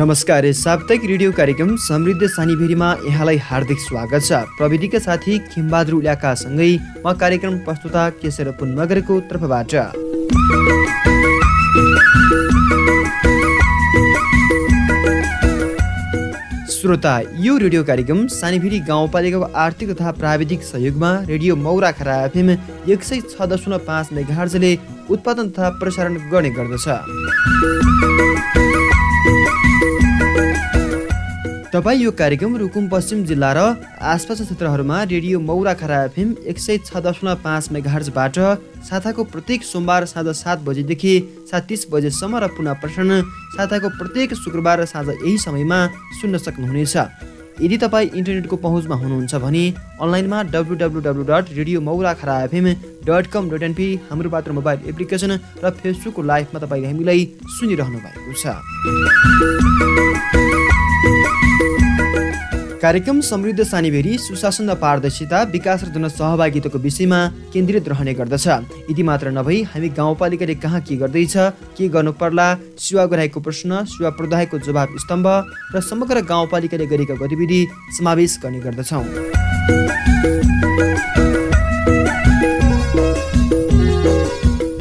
नमस्कार साप्ताहिक रेडियो कार्यक्रम समृद्ध सानीभेरीमा यहाँलाई हार्दिक स्वागत छ। प्रविधिका साथी खिमबहादुर उल्याकासँगै म कार्यक्रम प्रस्तुता केशर पुन मगरको तर्फबाट। श्रोता यो रेडियो कार्यक्रम सानीभिरी गाउँपालिकाको आर्थिक तथा प्राविधिक सहयोगमा रेडियो मौरा खरा एफएम एक सय छ दशमलव पाँच मेघार्जले उत्पादन तथा प्रसारण गर्ने गर्दछ। तपाईँ यो कार्यक्रम रुकुम पश्चिम जिल्ला र आसपासका क्षेत्रहरूमा रेडियो मौरा खरा एफएम एक सय छ दशमलव पाँच मेघार्जबाट साताको प्रत्येक सोमबार साँझ सात बजेदेखि सात तिस बजेसम्म र पुनः प्रसारण साताको प्रत्येक शुक्रबार साँझ यही समयमा सुन्न सक्नुहुनेछ। यदि तपाईँ इन्टरनेटको पहुँचमा हुनुहुन्छ भने अनलाइनमा W W W dot radio मौरा खरा FM dot com dot NP हाम्रो पात्र मोबाइल एप्लिकेसन र फेसबुकको लाइभमा तपाईँ हामीलाई सुनिरहनु भएको छ। कार्यक्रम समृद्ध सानीभेरी सुशासन र पारदर्शिता विकास र जनसहभागिताको विषयमा केन्द्रित रहने गर्दछ। यदि मात्र नभई हामी गाउँपालिकाले कहाँ के गर्दैछ के गर्नु पर्ला सेवा प्रश्न सेवा प्रदायको जवाब स्तम्भ र समग्र गाउँपालिकाले गरेका गतिविधि समावेश गर्ने गर्दछौँ।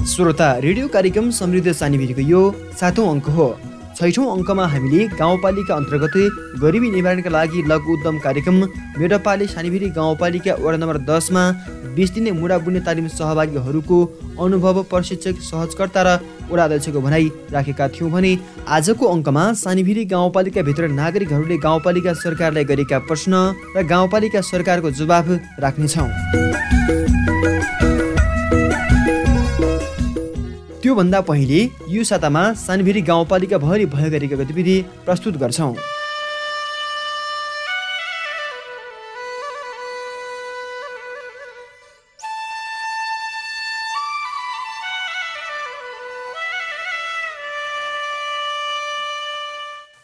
श्रोता रेडियो कार्यक्रम समृद्ध सानीभेरीको यो सातौँ अङ्क हो। छैठौँ अङ्कमा हामीले गाउँपालिका अन्तर्गत गरिबी निवारणका लागि लघु उद्यम कार्यक्रम मेडपाले सानीभेरी गाउँपालिका वडा नम्बर दसमा बिस दिने मुडा बुन्ने तालिम सहभागीहरूको अनुभव प्रशिक्षक सहजकर्ता र वडा अध्यक्षको भनाइ राखेका थियौँ भने आजको अङ्कमा सानीभिरी गाउँपालिकाभित्र नागरिकहरूले गाउँपालिका सरकारलाई गरेका प्रश्न र गाउँपालिका सरकारको जवाफ राख्नेछौँ। त्योभन्दा पहिले यो सातामा सानभिरी गाउँपालिका भरि भए गरेका गतिविधि प्रस्तुत गर्छौँ।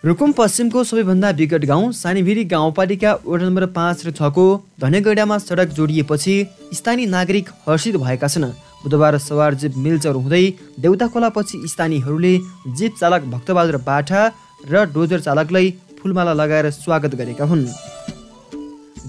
रुकुम पश्चिमको सबैभन्दा विकट गाउँ सानीभिरी गाउँपालिका वडा नम्बर पाँच र छको धनेगैडामा सडक जोडिएपछि स्थानीय नागरिक हर्षित भएका छन्। बुधबार सवार जीप मिलचर हुँदै देउता खोलापछि स्थानीयहरूले जीप चालक भक्तबहादुर बाठा र डोजर चालकलाई फुलमाला लगाएर स्वागत गरेका हुन्।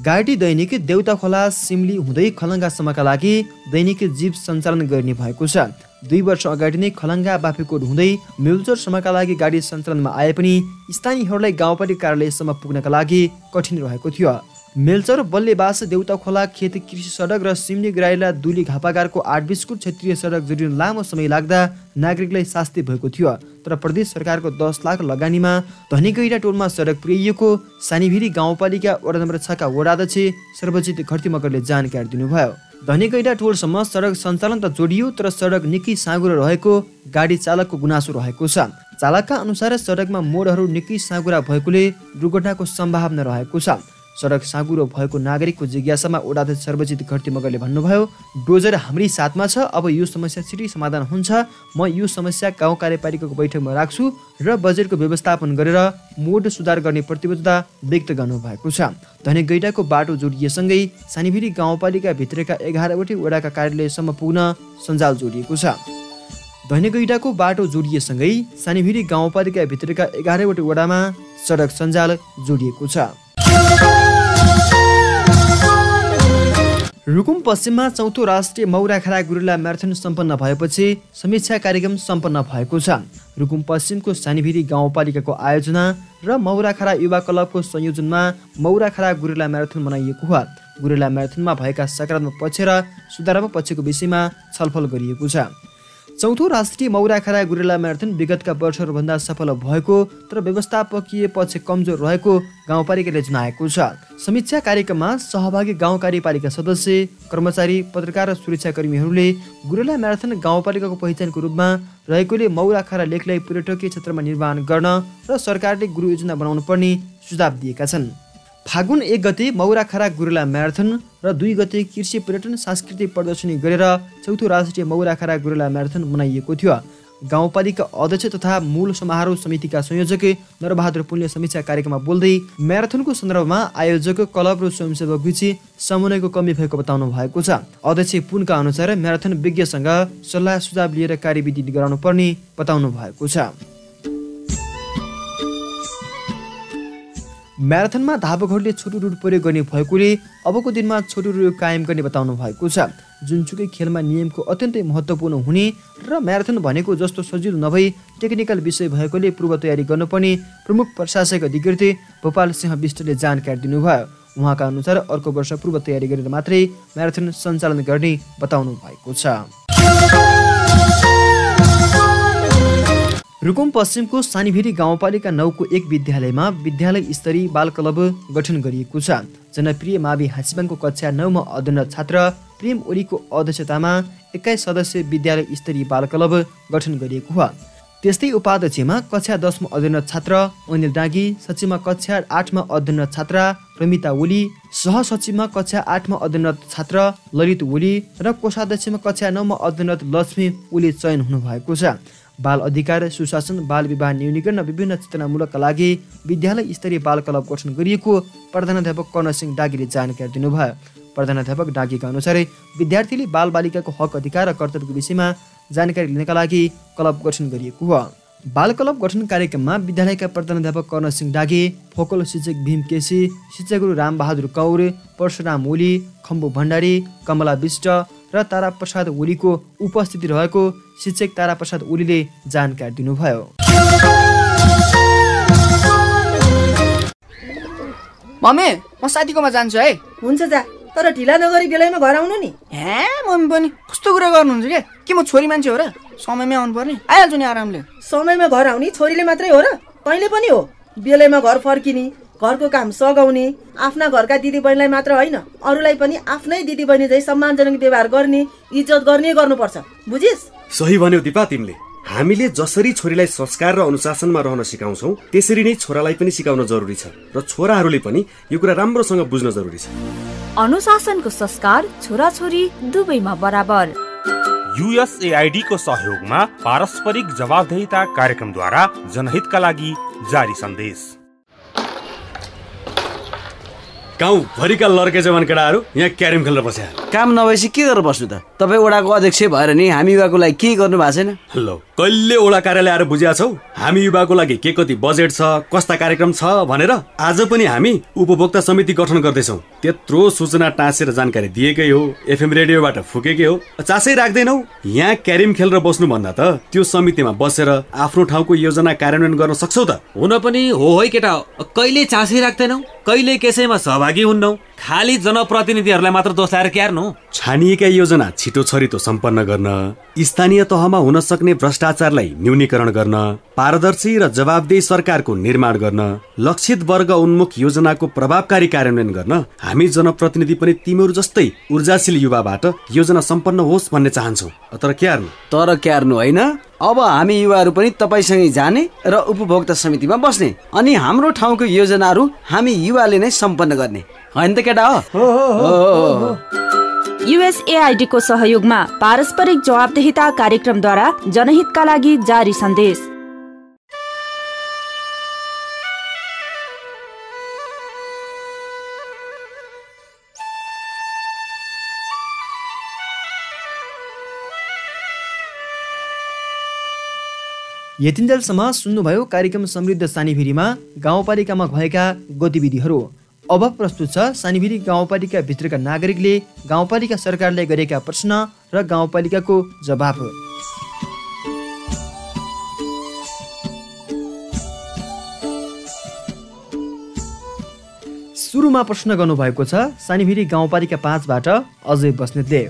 गाडी दैनिक देउता खोला सिमली हुँदै खलङ्गासम्मका लागि दैनिक जीप सञ्चालन गर्ने भएको छ। दुई वर्ष अगाडि नै खलङ्गा बाफेकोट हुँदै मिलचोरसम्मका लागि गाडी सञ्चालनमा आए पनि स्थानीयहरूलाई गाउँपालिका कार्यालयसम्म पुग्नका लागि कठिन रहेको थियो। मेलचर बल्लेबास देउता खोला खेत कृषि सडक र सिमली ग्राइला दुली घापागारको आठ बिस्कुट क्षेत्रीय सडक जोडिन लामो समय लाग्दा नागरिकलाई शास्ति भएको थियो। तर प्रदेश सरकारको दस लाख लगानीमा धनीगैडा टोलमा सडक पुर्याइएको सानीभिरी गाउँपालिका वडा नम्बर छका वडाध्यक्ष सर्वजित घरती मगरले जानकारी दिनुभयो। धनीगैडा टोलसम्म सडक सञ्चालन त जोडियो तर सडक निकै साँगुरो रहेको गाडी चालकको गुनासो रहेको छ। चालकका अनुसार सडकमा मोडहरू निकै साँगुरा भएकोले दुर्घटनाको सम्भावना रहेको छ। सडक साँगुरो भएको नागरिकको जिज्ञासामा ओडाध्यक्ष सर्वजित घटी मगरले भन्नुभयो डोजर हाम्रै साथमा छ अब यो समस्या छिटै समाधान हुन्छ। म यो समस्या गाउँ कार्यपालिकाको बैठकमा राख्छु र बजेटको व्यवस्थापन गरेर मोड सुधार गर्ने प्रतिबद्धता व्यक्त गर्नुभएको छ। धनी गैडाको बाटो जोडिएसँगै सानीभिरी गाउँपालिकाभित्रका एघारवटै वडाका कार्यालयसम्म पुग्न सञ्जाल जोडिएको छ। धनेगैडाको बाटो जोडिएसँगै सानीभिरी गाउँपालिकाभित्रका एघारवटै वडामा सडक सञ्जाल जोडिएको छ। रुकुम पश्चिममा चौथो राष्ट्रिय मौराखरा गुरुला म्याराथन सम्पन्न भएपछि समीक्षा कार्यक्रम सम्पन्न भएको छ। रुकुम पश्चिमको सानीभिरी गाउँपालिकाको आयोजना र मौराखरा युवा क्लबको संयोजनमा मौराखरा गुरुला म्याराथन मनाइएको हो। गुरुला म्याराथनमा भएका सकारात्मक पक्ष र सुधारात्मक पक्षको विषयमा छलफल गरिएको छ। चौथो राष्ट्रिय मौराखरा गुरेला म्याराथन विगतका वर्षहरूभन्दा सफल भएको तर व्यवस्थापकीय पक्ष कमजोर रहेको गाउँपालिकाले जनाएको छ। समीक्षा कार्यक्रममा सहभागी गाउँ कार्यपालिका सदस्य कर्मचारी पत्रकार र सुरक्षाकर्मीहरूले गुरेला म्याराथन गाउँपालिकाको पहिचानको रूपमा रहेकोले मौराखरा लेखलाई पर्यटकीय क्षेत्रमा निर्माण गर्न र सरकारले गुरु योजना बनाउनु पर्ने सुझाव दिएका छन्। फागुन एक गते मौराखरा गुरुला म्याराथन र दुई गते कृषि पर्यटन सांस्कृतिक प्रदर्शनी गरेर चौथो राष्ट्रिय मौराखरा गुरुला म्याराथन मनाइएको थियो। गाउँपालिका अध्यक्ष तथा मूल समारोह समितिका संयोजक नरबहादुर पुण्य समीक्षा कार्यक्रममा बोल्दै म्याराथनको सन्दर्भमा आयोजक क्लब र स्वयंसेवक बिच समन्वयको कमी भएको बताउनु भएको छ। अध्यक्ष पुनका अनुसार म्याराथन विज्ञसँग सल्लाह सुझाव लिएर कार्यविधि गराउनु पर्ने बताउनु भएको छ। म्याराथनमा धावकहरूले छोटो रुट प्रयोग गर्ने भएकोले अबको दिनमा छोटो रुट कायम गर्ने बताउनु भएको छ। जुनसुकै खेलमा नियमको अत्यन्तै महत्त्वपूर्ण हुने र म्याराथन भनेको जस्तो सजिलो नभई टेक्निकल विषय भएकोले पूर्व तयारी गर्नुपर्ने प्रमुख प्रशासक अधिकृत गोपाल सिंह विष्टले जानकारी दिनुभयो। उहाँका अनुसार अर्को वर्ष पूर्व तयारी गरेर मात्रै म्याराथन सञ्चालन गर्ने बताउनु भएको छ। रुकुम पश्चिमको सानीभेरी गाउँपालिका नौको एक विद्यालयमा विद्यालय स्तरीय बाल क्लब गठन गरिएको छ। जनप्रिय मावि हाँसिबाङको कक्षा नौमा अध्ययनरत छात्र प्रेम ओलीको अध्यक्षतामा एक्काइस सदस्य विद्यालय स्तरीय बाल क्लब गठन गरिएको हो। त्यस्तै उपाध्यक्षमा कक्षा दसमा अध्ययनरत छात्र अनिल डाँगी सचिवमा कक्षा आठमा अध्ययनरत छात्रा प्रमिता ओली सहसचिवमा कक्षा आठमा अध्ययनरत छात्र ललित ओली र कोषाध्यक्षमा कक्षा नौमा अध्ययनरत लक्ष्मी ओली चयन हुनुभएको छ। बाल अधिकार सुशासन बाल विवाह न्यूनीकरण विभिन्न चेतनामूलकका लागि विद्यालय स्तरीय बाल क्लब गठन गरिएको प्रधानाध्यापक कर्ण सिंह डागीले जानकारी दिनुभयो। प्रधानाध्यापक डागीका अनुसार विद्यार्थीले बाल बालिकाको हक अधिकार र कर्तव्यको विषयमा जानकारी लिनका लागि क्लब गठन गरिएको हो। बाल क्लब गठन कार्यक्रममा विद्यालयका प्रधानाध्यापक कर्ण सिंह डागे फोकल शिक्षक भीम केसी शिक्षकहरू रामबहादुर कौर परशुराम ओली खम्बु भण्डारी कमला विष्ट र ताराप्रसाद ओलीको उपस्थिति रहेको शिक्षक ताराप्रसाद ओलीले जानकारी दिनुभयो। मम्मी म साथीकोमा जान्छु है। हुन्छ जा तर ढिला नगरी बेलैमा घर आउनु नि। हे मम्मी पनि कस्तो कुरा गर्नुहुन्छ क्या के म छोरी मान्छे हो र? समयमै आउनु पर्ने आइहाल्छु नि आरामले। समयमा घर आउने छोरीले मात्रै हो र तैँले पनि हो। बेलैमा घर फर्किने घरको काम सघाउने आफ्ना घरका दिदीबहिनीलाई मात्र होइन अरूलाई पनि आफ्नै दिदीबहिनी झै सम्मानजनक व्यवहार गर्ने इज्जत गर्ने गर्नुपर्छ। बुझिस्? सही भन्यौ दिपा तिमीले। हामीले जसरी छोरीलाई संस्कार र अनुशासनमा रहन सिकाउँछौ त्यसरी नै छोरालाई पनि सिकाउन जरुरी छ र छोराहरूले पनि यो कुरा राम्रोसँग बुझ्न जरुरी छ। अनुशासनको संस्कार छोराछोरी दुवैमा बराबर। युएसएआइडीको सहयोगमा पारस्परिक जवाबदेहिता कार्यक्रमद्वारा जनहितका लागि जारी सन्देश। गाउँभरिका लड्के जवान केटाहरू यहाँ क्यारम खेलेर बस्या काम नभएपछि के गरेर बस्नु त? तपाईँ वडाको अध्यक्ष भएर नि हामी युवाको लागि केही गर्नु भएको छैन? ल कहिले ओडा कार्यालय आएर बुझिया छौ? हामी युवाको लागि के कति बजेट छ कस्ता कार्यक्रम छ भनेर आज पनि हामी उपभोक्ता समिति गठन गर्दैछौ। त्यत्रो सूचना टाँसेर जानकारी दिएकै हो एफएम रेडियोबाट फुकेकै हो। चासै राख्दैनौ यहाँ क्यारिम खेलेर बस्नु भन्दा त त्यो समितिमा बसेर आफ्नो ठाउँको योजना कार्यान्वयन गर्न सक्छौ त। हुन पनि हो है केटा कहिले चासै राख्दैनौ? कहिले कसैमा सहभागी हुन्नौ? खालि जनप्रतिनिधिहरूलाई मात्र दोष लाएर क्यार्नु छानिएका योजना छिटो छरितो सम्पन्न गर्न स्थानीय तहमा हुन सक्ने भ्रष्टाचारलाई न्यूनीकरण गर्न पारदर्शी र जवाबदेही सरकारको निर्माण गर्न लक्षित वर्ग उन्मुख योजनाको प्रभावकारी कार्यान्वयन गर्न हामी जनप्रतिनिधि पनि तिमीहरू जस्तै ऊर्जाशील युवाबाट योजना सम्पन्न होस् भन्ने चाहन्छौ। तर क्यार्नु तर क्यार्नु होइन? अब हामी युवाहरू पनि तपाईँसँगै जाने र उपभोक्ता समितिमा बस्ने अनि हाम्रो ठाउँको योजनाहरू हामी युवाले नै सम्पन्न गर्ने। होइन त केटा हो? युएसएआइडीको सहयोगमा पारस्परिक जवाबदेहिता कार्यक्रमद्वारा जनहितका लागि जारी सन्देश। यतिन्जेलसम्म सुन्नुभयो कार्यक्रम समृद्ध सानीभिरीमा गाउँपालिकामा भएका गतिविधिहरू। अब प्रस्तुत छ सानीभिरी गाउँपालिका भित्रका नागरिकले गाउँपालिका सरकारले गरेका प्रश्न र गाउँपालिकाको जवाफ सुरुमा प्रश्न गर्नुभएको छ सानीभिरी गाउँपालिका पाँचबाट अजय बस्नेतले।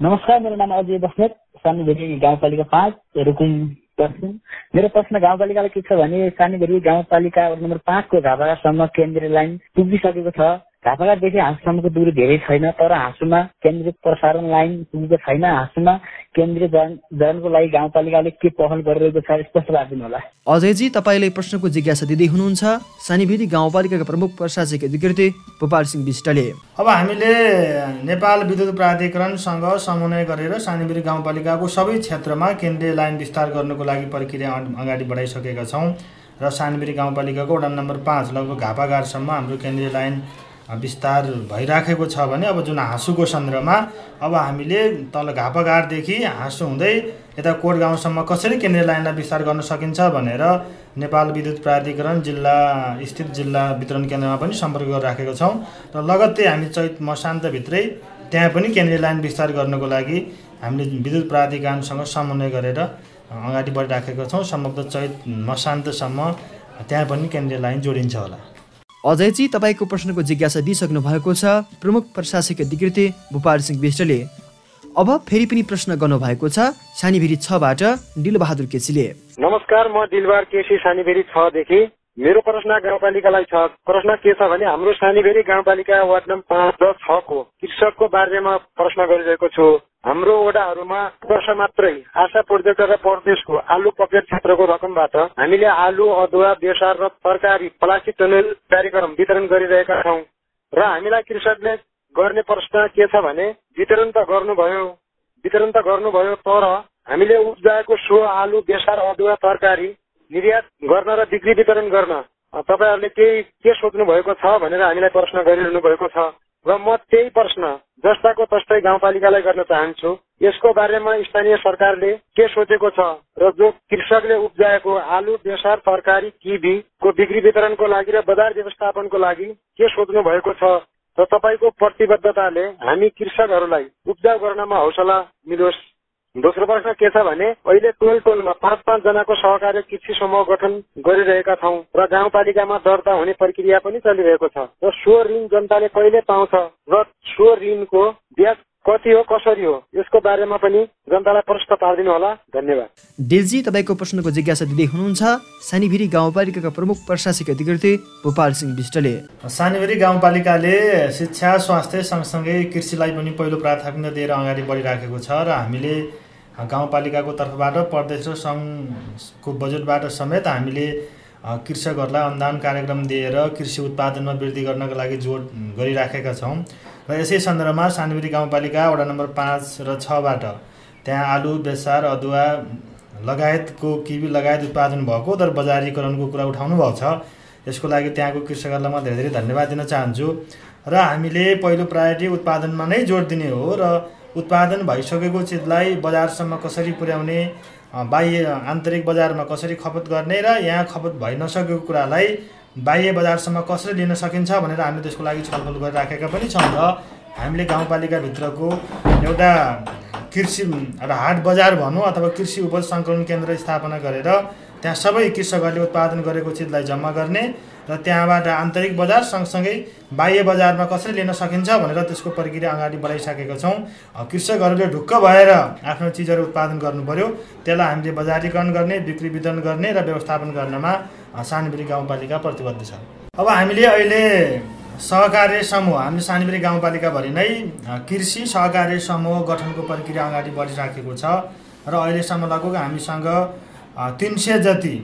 नमस्कार मेरो नाम अजय बस्नेत सानीभिरी गाउँपालिका पाँच रुकुम पश्चिम मेरो प्रश्न गाउँपालिकालाई के छ भने सानीभेरी गाउँपालिका नम्बर पाँचको झापासम्म केन्द्रीय लाइन पुगिसकेको छ। झापाघाटदेखि हाँसुसम्मको दूरी धेरै छैन तर हाँसुमा केन्द्रीय प्रसारण लाइन पुगेको छैन। हाँसुमा केन्द्रीय जनको लागि गाउँपालिकाले के पहल गरिरहेको छ स्पष्ट पारिदिनु होला। अजयजी तपाईँले प्रश्नको जिज्ञासा दिँदै हुनुहुन्छ। सानीभेरी गाउँपालिकाका प्रमुख प्रशासक अधिकृत गोपाल सिंह विष्टले। अब हामीले नेपाल विद्युत प्राधिकरणसँग समन्वय गरेर सानीभेरी गाउँपालिकाको सबै क्षेत्रमा केन्द्रीय लाइन विस्तार गर्नको लागि प्रक्रिया अगाडि बढाइसकेका छौँ। र सानीबेरी गाउँपालिकाको वडा नम्बर पाँच लगभग घापाघाटसम्म हाम्रो केन्द्रीय लाइन विस्तार भइराखेको छ भने अब जुन हाँसुको सन्दर्भमा अब हामीले तल घापाघाटदेखि हाँसु हुँदै यता कोट गाउँसम्म कसरी केन्द्रीय लाइनलाई विस्तार गर्न सकिन्छ भनेर नेपाल विद्युत प्राधिकरण जिल्ला स्थित जिल्ला वितरण केन्द्रमा पनि सम्पर्क गरिराखेका छौँ र लगत्तै हामी चैत मसान्तभित्रै त्यहाँ पनि केन्द्रीय लाइन विस्तार गर्नको लागि हामीले विद्युत प्राधिकरणसँग समन्वय गरेर अगाडि बढिराखेका छौँ। सम्भवतः चैत मसान्तसम्म त्यहाँ पनि केन्द्रीय लाइन जोडिन्छ होला। अजयजी तपाईँको प्रश्नको जिज्ञासा दिइसक्नु भएको छ प्रमुख प्रशासकीय अधिकृत भूपाल सिंह विष्टले। अब फेरि पनि प्रश्न गर्नुभएको छ सानीभिरी छबाट डिलबहादुर केसीले। नमस्कार म दिलबार केसी सानीभेरी छदेखि। मेरो प्रश्न गाउँपालिकालाई छ। प्रश्न के छ भने हाम्रो सानीभेरी गाउँपालिका वार्ड नम्बर पाँच र छको कृषकको बारेमा प्रश्न गरिरहेको छु। हाम्रो वडाहरूमा वर्ष मात्रै आशा प्रोजेक्ट र परदेशको आलु पकेट क्षेत्रको रकमबाट हामीले आलु अदुवा बेसार र तरकारी प्लास्टिक टनेल कार्यक्रम वितरण गरिरहेका छौँ। र हामीलाई कृषकले गर्ने प्रश्न के छ भने वितरण त गर्नुभयो वितरण त गर्नुभयो तर हामीले उब्जाएको सो आलु बेसार अदुवा तरकारी निर्यात गर्न र बिक्री वितरण गर्न तपाईँहरूले केही के सोच्नु भएको छ भनेर हामीलाई प्रश्न गरिरहनु भएको छ। र म त्यही प्रश्न जस्ताको तस्तै गाउँपालिकालाई गर्न चाहन्छु। यसको बारेमा स्थानीय सरकारले के सोचेको छ र जो कृषकले उब्जाएको आलु बेसार तरकारी किबीको बिक्री वितरणको लागि र बजार व्यवस्थापनको लागि के सोच्नु भएको छ र तपाईँको प्रतिबद्धताले हामी कृषकहरूलाई उब्जाउ गर्नमा हौसला मिलोस्। दोस्रो प्रश्न के छ भने अहिले टोल टोलमा पाँच पाँच जनाको सहकार्य कृषि समूह गठन गरिरहेका छौँ र गाउँपालिकामा दर्ता हुने प्रक्रिया पनि चलिरहेको छ र सो ऋण जनताले कहिले पाउँछ र सो ऋणको ब्याज कति हो कसरी हो? यसको बारेमा पनि जनतालाई प्रश्न पारिदिनु होला। धन्यवाद। डिलजी तपाईँको प्रश्नको जिज्ञासा दिँदै हुनुहुन्छ। सानीभिरी गाउँपालिकाका प्रमुख प्रशासकीय अधिकृत भूपाल सिंह विष्टले। सानीभेरी गाउँपालिकाले शिक्षा स्वास्थ्य सँगसँगै कृषिलाई पनि पहिलो प्राथमिकता दिएर अगाडि बढिराखेको छ र हामीले गाउँपालिकाको तर्फबाट प्रदेश र सङ्घको बजेटबाट समेत हामीले कृषकहरूलाई अनुदान कार्यक्रम दिएर कृषि उत्पादनमा वृद्धि गर्नका लागि जोड गरिराखेका छौँ। र यसै सन्दर्भमा सानीभेरी गाउँपालिका वडा नम्बर पाँच र छबाट त्यहाँ आलु बेसार अदुवा लगायतको किबी लगायत उत्पादन भएको तर बजारीकरणको कुरा उठाउनु भएको छ। यसको लागि त्यहाँको कृषकहरूलाई म धेरै धेरै धन्यवाद दिन चाहन्छु। र हामीले पहिलो प्रायोरिटी उत्पादनमा नै जोड दिने हो र उत्पादन भइसकेको चिजलाई बजारसम्म कसरी पुर्याउने बाह्य आन्तरिक बजारमा कसरी खपत गर्ने र यहाँ खपत भइ नसकेको कुरालाई बाह्य बजारसम्म कसरी लिन सकिन्छ भनेर हामीले त्यसको लागि छलफल गरिराखेका पनि छौँ र हामीले गाउँपालिकाभित्रको एउटा कृषि एउटा हाट बजार भनौँ अथवा कृषि उपज सङ्कलन केन्द्र स्थापना गरेर त्यहाँ सबै कृषकहरूले उत्पादन गरेको चिजलाई जम्मा गर्ने र त्यहाँबाट आन्तरिक बजार सँगसँगै बाह्य बजारमा कसरी लिन सकिन्छ भनेर त्यसको प्रक्रिया अगाडि बढाइसकेका छौँ। कृषकहरूले ढुक्क भएर आफ्नो चिजहरू उत्पादन गर्नु पर्यो त्यसलाई हामीले बजारीकरण गर्ने बिक्री वितरण गर्ने र व्यवस्थापन गर्नमा सानीबेरी गाउँपालिका प्रतिबद्ध छ। अब हामीले अहिले सहकार्य समूह हामीले सानीबेरी गाउँपालिकाभरि नै कृषि सहकार्य समूह गठनको प्रक्रिया अगाडि बढिराखेको छ। र अहिलेसम्म लगभग हामीसँग तिन सय जति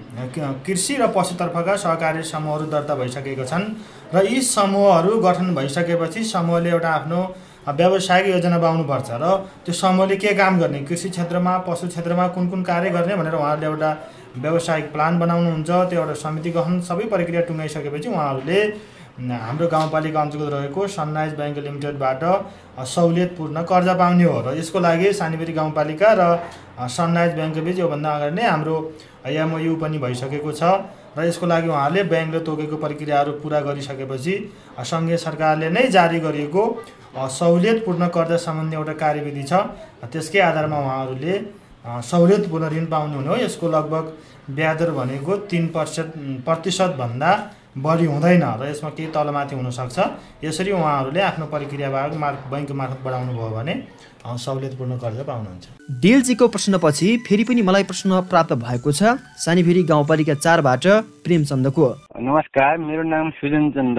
कृषि र पशुतर्फका सहकारी समूहहरू दर्ता भइसकेका छन् र यी समूहहरू गठन भइसकेपछि समूहले एउटा आफ्नो व्यावसायिक योजना बनाउनुपर्छ र त्यो समूहले के काम गर्ने कृषि क्षेत्रमा पशु क्षेत्रमा कुन कुन कार्य गर्ने भनेर उहाँहरूले एउटा व्यावसायिक प्लान बनाउनुहुन्छ त्यो एउटा समिति गठन सबै प्रक्रिया टुङ्गाइसकेपछि उहाँहरूले हाम्रो गाउँपालिका अन्तर्गत रहेको सनराइज ब्याङ्क लिमिटेडबाट सहुलियतपूर्ण कर्जा पाउने हो र यसको लागि सानीबेरी गाउँपालिका र सनराइज ब्याङ्कबीच योभन्दा अगाडि नै हाम्रो एमओयु पनि भइसकेको छ र यसको लागि उहाँहरूले ब्याङ्कले तोकेको प्रक्रियाहरू पुरा गरिसकेपछि सङ्घीय सरकारले नै जारी गरिएको सहुलियतपूर्ण कर्जा सम्बन्धी एउटा कार्यविधि छ। त्यसकै आधारमा उहाँहरूले सहुलियतपूर्ण ऋण पाउनुहुने हो। यसको लगभग ब्याज दर भनेको तिन प्रतिशत प्रतिशतभन्दा बढी हुँदैन र यसमा केही तलमाथि हुनसक्छ। यसरी उहाँहरूले आफ्नो प्रक्रियाबाट मार्फ बैङ्क मार्फत बढाउनु भयो भने सहुलियतपूर्ण कर्जा पाउनुहुन्छ। डिएलजीको प्रश्नपछि फेरि पनि मलाई प्रश्न प्राप्त भएको छ। सानीभेरी गाउँपालिका चारबाट प्रेमचन्दको। नमस्कार मेरो नाम सुजन चन्द।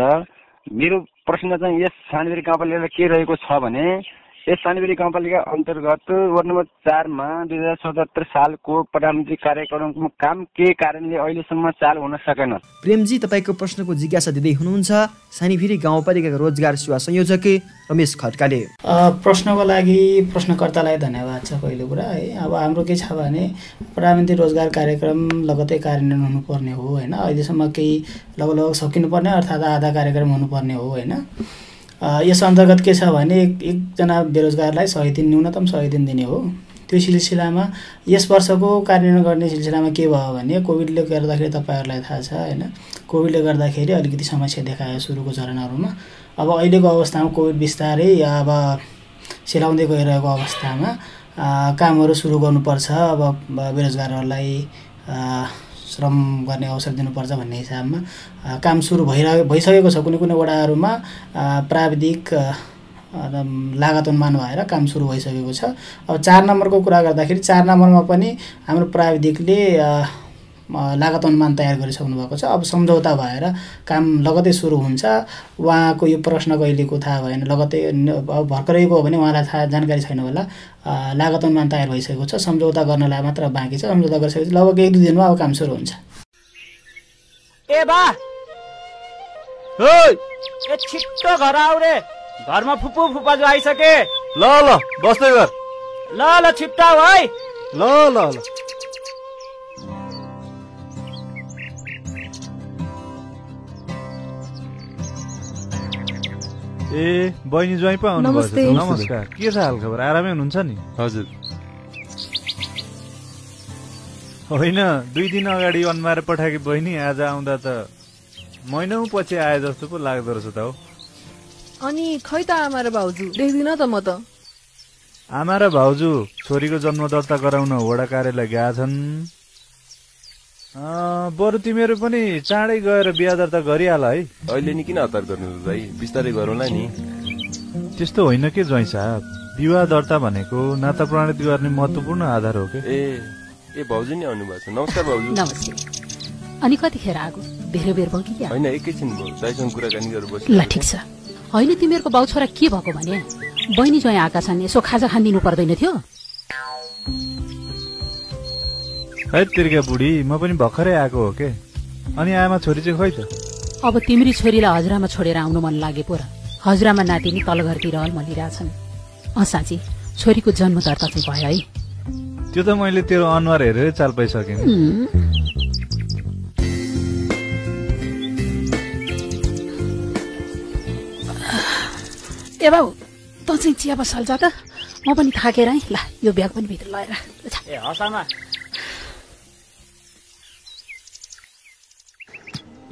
मेरो प्रश्न चाहिँ यस सानबेरी गाउँपालिकालाई के रहेको छ भने यस सानबेरी गाउँपालिका अन्तर्गत वार्ड नम्बर चारमा दुई हजार सतहत्तर सालको प्रधानमन्त्री कार्यक्रमको काम के कारणले अहिलेसम्म चालु हुन सकेन? प्रेमजी तपाईँको प्रश्नको जिज्ञासा दिँदै हुनुहुन्छ। सानीभेरी गाउँपालिकाका रोजगार सेवा संयोजक रमेश खड्काले। अ, प्रश्नको लागि प्रश्नकर्तालाई धन्यवाद छ पहिलो कुरा है। अब हाम्रो के छ भने प्रधानमन्त्री रोजगार कार्यक्रम लगतै कार्यान्वयन हुनुपर्ने हो होइन। अहिलेसम्म केही लगभग लगभग सकिनुपर्ने अर्थात् आधा कार्यक्रम हुनुपर्ने हो होइन। यस अन्तर्गत के छ भने एक एकजना बेरोजगारलाई सय दिन न्यूनतम सय दिन दिने हो। त्यो सिलसिलामा यस वर्षको कार्यान्वयन गर्ने सिलसिलामा के भयो भने कोभिडले गर्दाखेरि तपाईँहरूलाई थाहा छ होइन? कोभिडले गर्दाखेरि अलिकति समस्या देखायो सुरुको चरणहरूमा अब अहिलेको अवस्थामा कोभिड बिस्तारै अब सेलाउँदै गइरहेको अवस्थामा कामहरू सुरु गर्नुपर्छ। अब बेरोजगारहरूलाई श्रम गर्ने अवसर दिनुपर्छ भन्ने हिसाबमा काम सुरु भइरह भइसकेको छ। कुनै कुनै वडाहरूमा प्राविधिक लागत अनुमान भएर काम सुरु भइसकेको छ। अब चार नम्बरको कुरा गर्दाखेरि चार नम्बरमा पनि हाम्रो प्राविधिकले लागत अनुमान तयार गरिसक्नु भएको छ। अब सम्झौता भएर काम लगतै सुरु हुन्छ। उहाँको यो प्रश्न कहिलेको थाहा भएन। लगतै अब भर्खरैको हो भने उहाँलाई थाहा जानकारी छैन होला। लागत अनुमान तयार भइसकेको छ। सम्झौता गर्नलाई मात्र बाँकी छ। सम्झौता गरिसकेपछि लगभग एक दुई दिनमा अब काम सुरु हुन्छ। ए बा! ए छिट्टो घर आऊ रे। घरमा फुपू फुपा जो आइसके। ल ल बस्दै गर। ल ल छिट्टो है। ल ल ल। ए बहिनी ज्वाइँ पो आउनु नमस्कार। के छ हाल खबर आरामै हुनुहुन्छ नि? हजुर। होइन दुई दिन अगाडि अन्माएर पठाएकी बहिनी आज आउँदा त महिनौ पछि आए जस्तो पो लाग्दो रहेछ त हो। अनि खै त आमा र भाउजू? देख्दिन त म त। आमा र भाउजू छोरीको जन्म दर्ता गराउन वडा कार्यालय गएका छन्। बरु तिमीहरू पनि चाँडै गएर बिहा दर्ता गरिहाल है। अहिले नि किन हतार गर्नु भाइ बिस्तारै गरौँला नि। त्यस्तो होइन के ज्वाइँ साहब? विवाह दर्ता भनेको नाता प्रमाणित गर्ने महत्वपूर्ण आधार हो कि? ए ए भाउजू नि आउनु भएको छ। नमस्कार भाउजू। नमस्ते। अनि कतिखेर आएको धेरै बेर भयो कि होइन एकैछिन भयो। दाइसँग कुराकानी गरेर बस ल ठिक छ। होइन तिमीहरूको बाउ छोरा के भएको भने? बहिनी ज्वाइँ आएका छन् यसो खाजा खान दिनु पर्दैन थियो। है तिर्का बुढी म पनि भर्खरै आएको हो के? अनि आमा छोरी चाहिँ खोइ त? अब तिम्री छोरीलाई हजुरआमा छोडेर आउनु मन लागे पो र। हजुरआमा नातिनी तल घरतिर मलिरहेछन्। अँ साँच्ची छोरीको जन्म दर्ता चाहिँ भयो है। त्यो त मैले तेरो अनुहार हेरेर चाल पाइसकेँ ए बाबु त चाहिँ चिया बसाल जा त। म पनि थाकेर है ल यो ब्याग पनि भित्र लगाएर। ए हसामा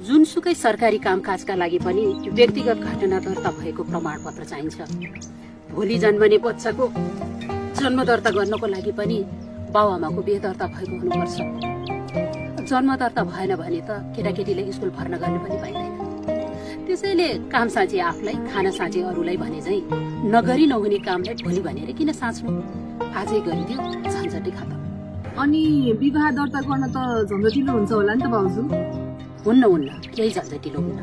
जुनसुकै सरकारी कामकाजका लागि पनि व्यक्तिगत घटना दर्ता भएको प्रमाणपत्र चाहिन्छ। भोलि जन्मने बच्चाको जन्म दर्ता गर्नको लागि पनि बाबुआमाको बेदर्ता भएको हुनुपर्छ। जन्म दर्ता भएन भने त केटाकेटीले स्कुल भर्ना गर्ने पनि पाइँदैन। त्यसैले काम साँचे आफूलाई खाना साँचे अरूलाई भने चाहिँ नगरी नहुने कामलाई भोलि भनेर किन साँच्नु? आजै गरिदियो झन्झटै खतम। अनि विवाह दर्ता गर्न त झन्झटिलो हुन्छ होला नि त भाउजू हुन्न हुन्न केही झन्झटिलो हुन्न।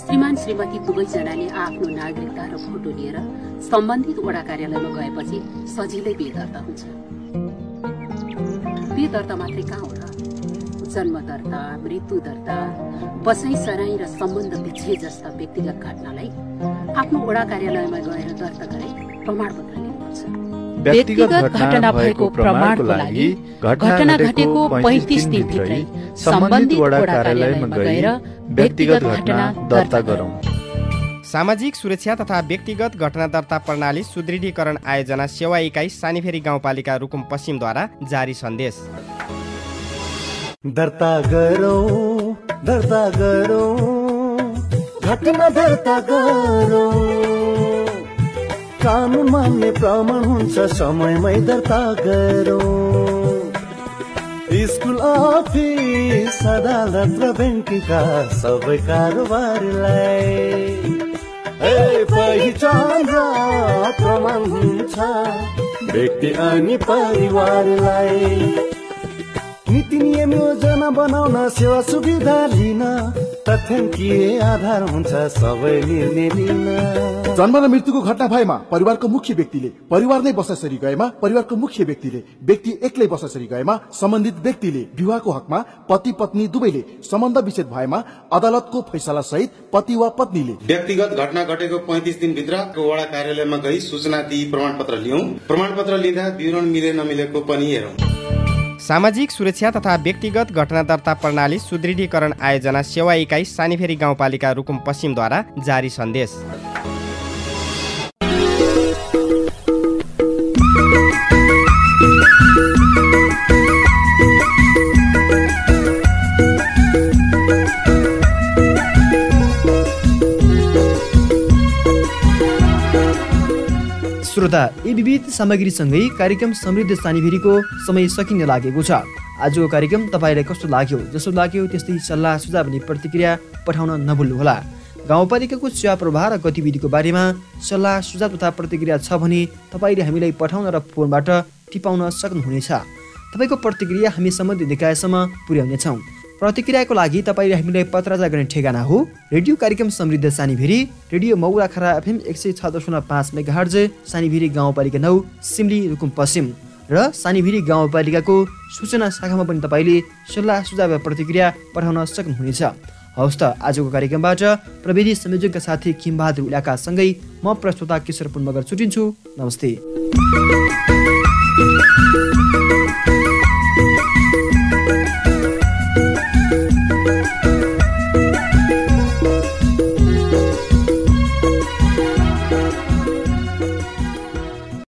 श्रीमान श्रीमती दुवैजनाले आफ्नो नागरिकता र फोटो लिएर सम्बन्धित वडा कार्यालयमा गएपछि सजिलै बेदर्ता हुन्छ। बेदर्ता मात्रै कहाँ हो र जन्म दर्ता मृत्यु दर्ता बसाई सराई र सम्बन्ध विच्छेद जस्ता व्यक्तिगत घटनालाई आफ्नो वडा कार्यालयमा गएर दर्ता गरे प्रमाणपत्र लिनुपर्छ व्यक्तिगत घटना भएको प्रमाणको लागि घटना घटेको पैँतिस दिनभित्रै सम्बन्धित वडा कार्यालयमा गएर व्यक्तिगत घटना दर्ता गरौँ। सामाजिक सुरक्षा तथा व्यक्तिगत घटना दर्ता प्रणाली सुदृढीकरण आयोजना सेवा इकाइ सानीफेरी गाउँपालिका रुकुम पश्चिमद्वारा जारी सन्देश। दर्ता गरौँ दर्ता गरौँ घटना दर्ता गरौँ। कानुन मान्ने प्रमाण हुन्छ समयमै दर्ता गरौँ। स्कुल अफिस अदालत र ब्याङ्कका सबै कारोबारलाई पहिचान प्रमाण हुन्छ व्यक्ति अनि परिवारलाई। नीति नियम योजना बनाउन सेवा सुविधा लिन तथ्याङ्कीय आधार हुन्छ सबै निर्णय लिन। जन्म र मृत्युको घटना भएमा परिवारको मुख्य व्यक्तिले परिवार नै बसाइसरी गएमा परिवारको मुख्य व्यक्तिले व्यक्ति एक्लै बसाइसरी गएमा सम्बन्धित व्यक्तिले विवाहको हकमा पति पत्नी दुवैले सम्बन्ध विच्छेद भएमा अदालतको फैसला सहित पति वा पत्नीले। व्यक्तिगत घटना घटेको पैँतिस दिनभित्र वडा कार्यालयमा गई सूचना दिई प्रमाणपत्र लियौँ प्रमाणपत्र लिँदा विवरण मिले नमिलेको पनि हेरौँ। सामाजिक सुरक्षा तथा व्यक्तिगत घटना दर्ता प्रणाली सुदृढीकरण आयोजना सेवा इकाइ सानीफेरी गाउँपालिका रुकुम पश्चिमद्वारा जारी सन्देश। श्रोता यी विविध सामग्रीसँगै कार्यक्रम समृद्ध सानीभेरीको समय सकिन लागेको छ। आजको कार्यक्रम तपाईँलाई कस्तो लाग्यो? जसो लाग्यो त्यस्तै सल्लाह सुझाव अनि प्रतिक्रिया पठाउन नभुल्नुहोला। गाउँपालिकाको सेवा प्रवाह र गतिविधिको बारेमा सल्लाह सुझाव तथा प्रतिक्रिया छ भने तपाईँले हामीलाई पठाउन र फोनबाट टिपाउन सक्नुहुनेछ। तपाईँको प्रतिक्रिया हामी सम्बन्धित निकायसम्म पुर्याउनेछौँ। प्रतिक्रियाको लागि तपाईँले हामीलाई पत्राचार गर्ने ठेगाना हो। रेडियो कार्यक्रम समृद्ध सानीभेरी रेडियो मौरा खरा एफएम एक सय छ दशमलव पाँच मेगाहर्ज सानीभेरी गाउँपालिका नौ सिमली रुकुम पश्चिम र सानीभेरी गाउँपालिकाको सूचना शाखामा पनि तपाईँले सल्लाह सुझाव प्रतिक्रिया पठाउन सक्नुहुनेछ। हवस् त आजको कार्यक्रमबाट प्रविधि संयोजकका साथी खिमबहादुर उलाकासँगै म प्रस्तुता किशोर पुनमगर छुटिन्छु। नमस्ते।